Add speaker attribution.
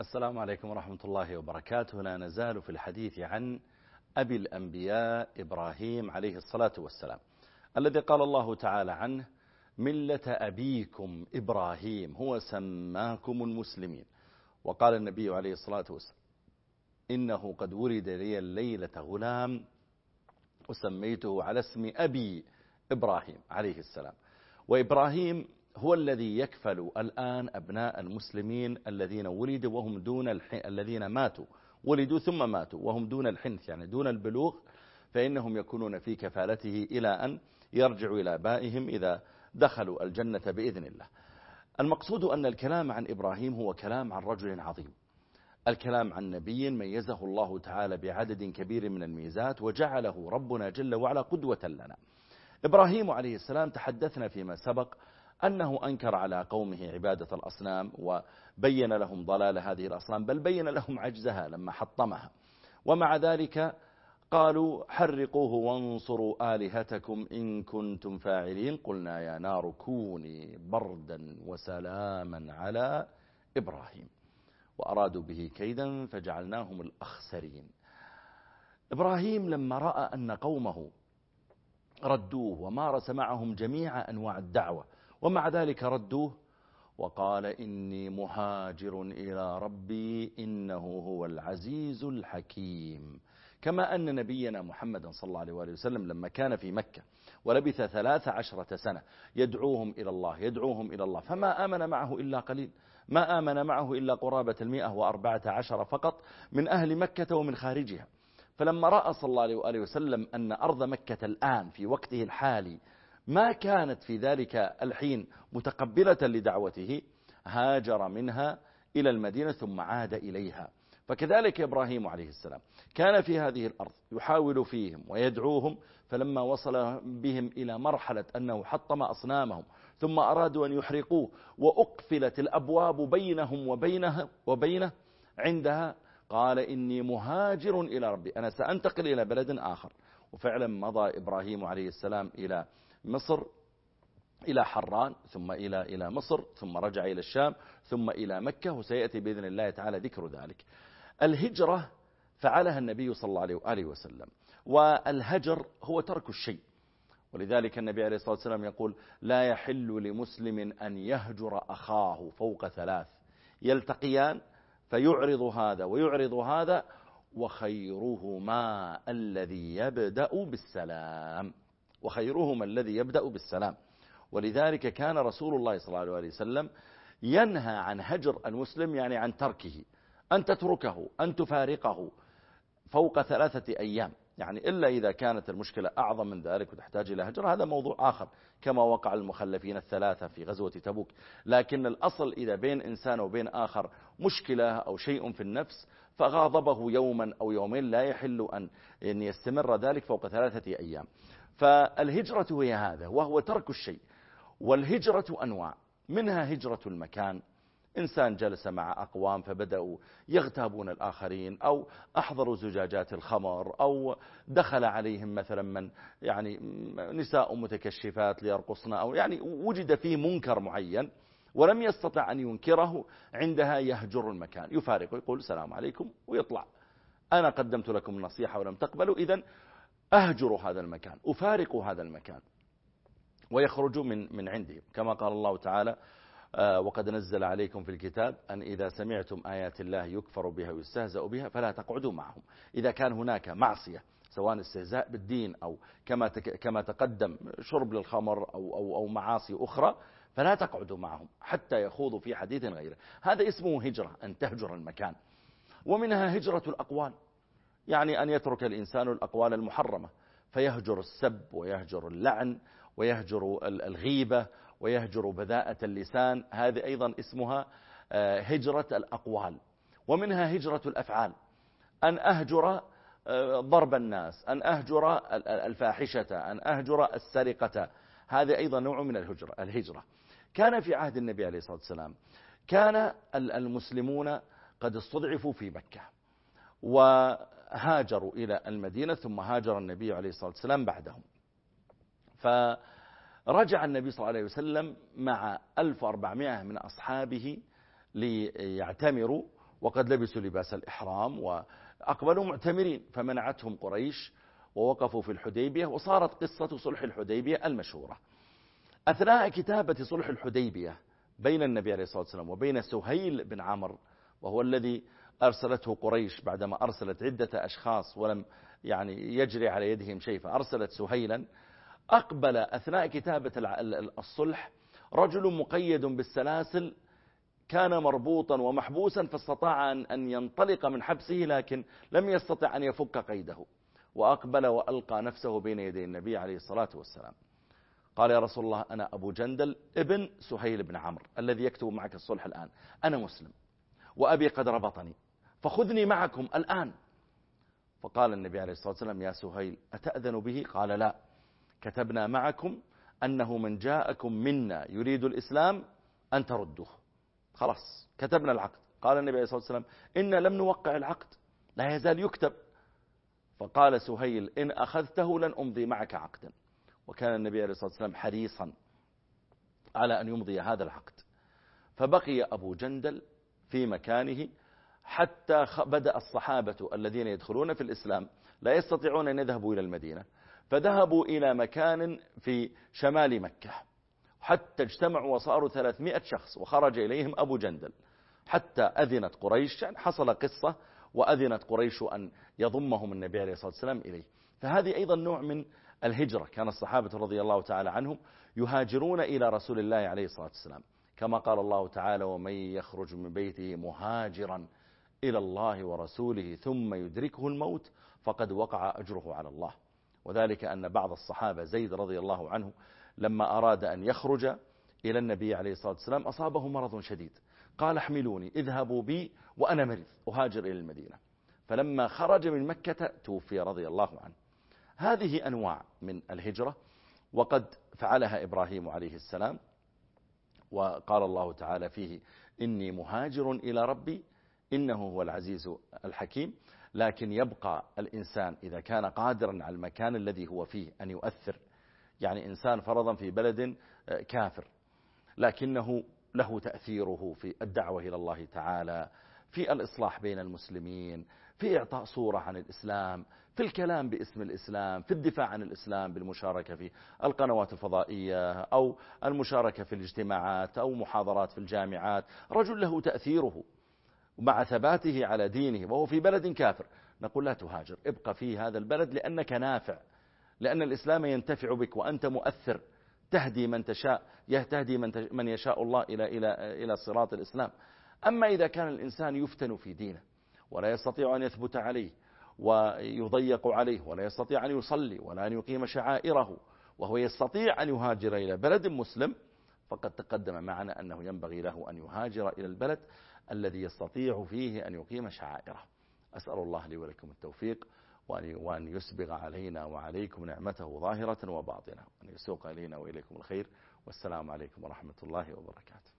Speaker 1: السلام عليكم ورحمة الله وبركاته. لا نزال في الحديث عن أبي الأنبياء إبراهيم عليه الصلاة والسلام الذي قال الله تعالى عنه ملة أبيكم إبراهيم هو سماكم المسلمين وقال النبي عليه الصلاة والسلام إنه قد ولد لي الليلة غلام وسميته على اسم أبي إبراهيم عليه السلام وإبراهيم هو الذي يكفل الآن أبناء المسلمين الذين ولدوا وهم دون الحن... الذين ماتوا ولدوا ثم ماتوا وهم دون الحنث يعني دون البلوغ فإنهم يكونون في كفالته إلى أن يرجعوا إلى آبائهم إذا دخلوا الجنة بإذن الله. المقصود أن الكلام عن إبراهيم هو كلام عن رجل عظيم. الكلام عن نبي ميزه الله تعالى بعدد كبير من الميزات وجعله ربنا جل وعلا قدوة لنا. إبراهيم عليه السلام تحدثنا فيما سبق أنه أنكر على قومه عبادة الأصنام وبين لهم ضلال هذه الأصنام بل بين لهم عجزها لما حطمها. ومع ذلك قالوا حرقوه وانصروا آلهتكم إن كنتم فاعلين. قلنا يا نار كوني بردا وسلاما على إبراهيم. وأرادوا به كيدا فجعلناهم الأخسرين. إبراهيم لما رأى أن قومه ردوه ومارس معهم جميع أنواع الدعوة ومع ذلك ردوه وقال إني مهاجر إلى ربي إنه هو العزيز الحكيم. كما أن نبينا محمد صلى الله عليه وآله وسلم لما كان في مكة ولبث ثلاث عشرة سنة يدعوهم إلى الله يدعوهم إلى الله. فما آمن معه إلا قليل. ما آمن معه إلا قرابة المئة وأربعة عشر فقط من أهل مكة ومن خارجها. فلما رأى صلى الله عليه وآله وسلم أن أرض مكة الآن في وقته الحالي ما كانت في ذلك الحين متقبلة لدعوته هاجر منها إلى المدينة ثم عاد إليها. فكذلك إبراهيم عليه السلام كان في هذه الأرض يحاول فيهم ويدعوهم فلما وصل بهم إلى مرحلة أنه حطم أصنامهم ثم أرادوا أن يحرقوه وأقفلت الأبواب بينهم وبينه, وبينه عندها قال إني مهاجر إلى ربي أنا سأنتقل إلى بلد آخر. وفعلا مضى إبراهيم عليه السلام إلى مصر إلى حران ثم إلى إلى مصر ثم رجع إلى الشام ثم إلى مكة وسيأتي بإذن الله تعالى ذكر ذلك. الهجرة فعلها النبي صلى الله عليه وسلم والهجر هو ترك الشيء. ولذلك النبي عليه الصلاة والسلام يقول لا يحل لمسلم أن يهجر أخاه فوق ثلاث. يلتقيان فيعرض هذا ويعرض هذا وخيرهما الذي يبدأ بالسلام. وخيرهما الذي يبدأ بالسلام. ولذلك كان رسول الله صلى الله عليه وسلم ينهى عن هجر المسلم يعني عن تركه. أن تتركه أن تفارقه فوق ثلاثة أيام. يعني إلا إذا كانت المشكلة أعظم من ذلك وتحتاج إلى هجر هذا موضوع آخر كما وقع المخلفين الثلاثة في غزوة تبوك. لكن الأصل إذا بين إنسان وبين آخر مشكلة أو شيء في النفس فغاضبه يوما أو يومين لا يحل أن يستمر ذلك فوق ثلاثة أيام. فالهجرة هي هذا وهو ترك الشيء. والهجرة أنواع منها هجرة المكان إنسان جلس مع أقوام فبدأوا يغتابون الآخرين أو أحضروا زجاجات الخمر أو دخل عليهم مثلا من يعني نساء متكشفات ليرقصن أو يعني وجد فيه منكر معين ولم يستطع أن ينكره عندها يهجر المكان يفارق ويقول السلام عليكم ويطلع أنا قدمت لكم النصيحة ولم تقبلوا إذا أهجر هذا المكان أفارق هذا المكان ويخرج من من عندي كما قال الله تعالى وقد نزل عليكم في الكتاب أن إذا سمعتم آيات الله يكفر بها ويستهزأ بها فلا تقعدوا معهم. إذا كان هناك معصية سواء استهزاء بالدين أو كما كما تقدم شرب للخمر أو أو أو معاصي أخرى فلا تقعدوا معهم حتى يخوضوا في حديث غيره. هذا اسمه هجرة أن تهجر المكان. ومنها هجرة الأقوال. يعني أن يترك الإنسان الأقوال المحرمة فيهجر السب ويهجر اللعن ويهجر الغيبة ويهجر بذاءة اللسان. هذه أيضا اسمها آه، هجرة الأقوال. ومنها هجرة الأفعال. أن أهجر آه، ضرب الناس أن أهجر الفاحشة أن أهجر السرقة. هذا أيضا نوع من الهجرة, الهجرة. كان في عهد النبي عليه الصلاة والسلام كان المسلمون قد استضعفوا في مكة وهاجروا إلى المدينة ثم هاجر النبي عليه الصلاة والسلام بعدهم. فرجع النبي صلى الله عليه وسلم مع 1400 من أصحابه ليعتمروا وقد لبسوا لباس الإحرام وأقبلوا معتمرين فمنعتهم قريش ووقفوا في الحديبية وصارت قصة صلح الحديبية المشهورة. أثناء كتابة صلح الحديبية بين النبي عليه الصلاة والسلام وبين سهيل بن عمر وهو الذي أرسلته قريش بعدما أرسلت عدة أشخاص ولم يعني يجري على يدهم شيء فأرسلت سهيلا أقبل أثناء كتابة الصلح رجل مقيد بالسلاسل كان مربوطا ومحبوسا فاستطاع أن ينطلق من حبسه لكن لم يستطع أن يفك قيده وأقبل وألقى نفسه بين يدي النبي عليه الصلاة والسلام. قال يا رسول الله أنا أبو جندل ابن سهيل بن عمرو الذي يكتب معك الصلح الآن. أنا مسلم وأبي قد ربطني فخذني معكم الآن. فقال النبي عليه الصلاة والسلام يا سهيل أتأذن به؟ قال لا. كتبنا معكم أنه من جاءكم منا يريد الإسلام أن تردوه خلاص كتبنا العقد. قال النبي عليه الصلاة والسلام إن لم نوقع العقد لا يزال يكتب. فقال سهيل إن أخذته لن أمضي معك عقدا. وكان النبي عليه الصلاة والسلام حريصا على أن يمضي هذا العقد. فبقي أبو جندل في مكانه حتى بدأ الصحابة الذين يدخلون في الإسلام لا يستطيعون أن يذهبوا إلى المدينة. فذهبوا إلى مكان في شمال مكة حتى اجتمعوا وصاروا 300 شخص وخرج إليهم أبو جندل. حتى أذنت قريش يعني حصل قصة وأذنت قريش أن يضمهم النبي عليه الصلاة والسلام إليه. فهذه أيضا نوع من الهجرة كان الصحابة رضي الله تعالى عنهم يهاجرون إلى رسول الله عليه الصلاة والسلام. كما قال الله تعالى ومن يخرج من بيته مهاجرا إلى الله ورسوله ثم يدركه الموت فقد وقع أجره على الله. وذلك أن بعض الصحابة زيد رضي الله عنه لما أراد أن يخرج إلى النبي عليه الصلاة والسلام أصابه مرض شديد. قال احملوني اذهبوا بي وأنا مريض أهاجر إلى المدينة. فلما خرج من مكة توفي رضي الله عنه. هذه أنواع من الهجرة وقد فعلها إبراهيم عليه السلام وقال الله تعالى فيه إني مهاجر إلى ربي إنه هو العزيز الحكيم. لكن يبقى الإنسان إذا كان قادرا على المكان الذي هو فيه أن يؤثر يعني إنسان فرضا في بلد آه، كافر لكنه له تأثيره في الدعوة إلى الله تعالى في الإصلاح بين المسلمين في إعطاء صورة عن الإسلام في الكلام باسم الإسلام في الدفاع عن الإسلام بالمشاركة في القنوات الفضائية أو المشاركة في الاجتماعات أو محاضرات في الجامعات. رجل له تأثيره. مع ثباته على دينه وهو في بلد كافر نقول لا تهاجر ابقى في هذا البلد لأنك نافع لأن الإسلام ينتفع بك وأنت مؤثر تهدي من تشاء يهتهدي من, من يشاء الله إلى, إلى, إلى صراط الإسلام. أما إذا كان الإنسان يفتن في دينه ولا يستطيع أن يثبت عليه ويضيق عليه ولا يستطيع أن يصلي ولا أن يقيم شعائره وهو يستطيع أن يهاجر إلى بلد مسلم فقد تقدم معنا أنه ينبغي له أن يهاجر إلى البلد الذي يستطيع فيه أن يقيم شعائره. أسأل الله لي ولكم التوفيق وأن يسبغ علينا وعليكم نعمته ظاهرة وباطنة. وأن يسوق إلينا وإليكم الخير. والسلام عليكم ورحمة الله وبركاته.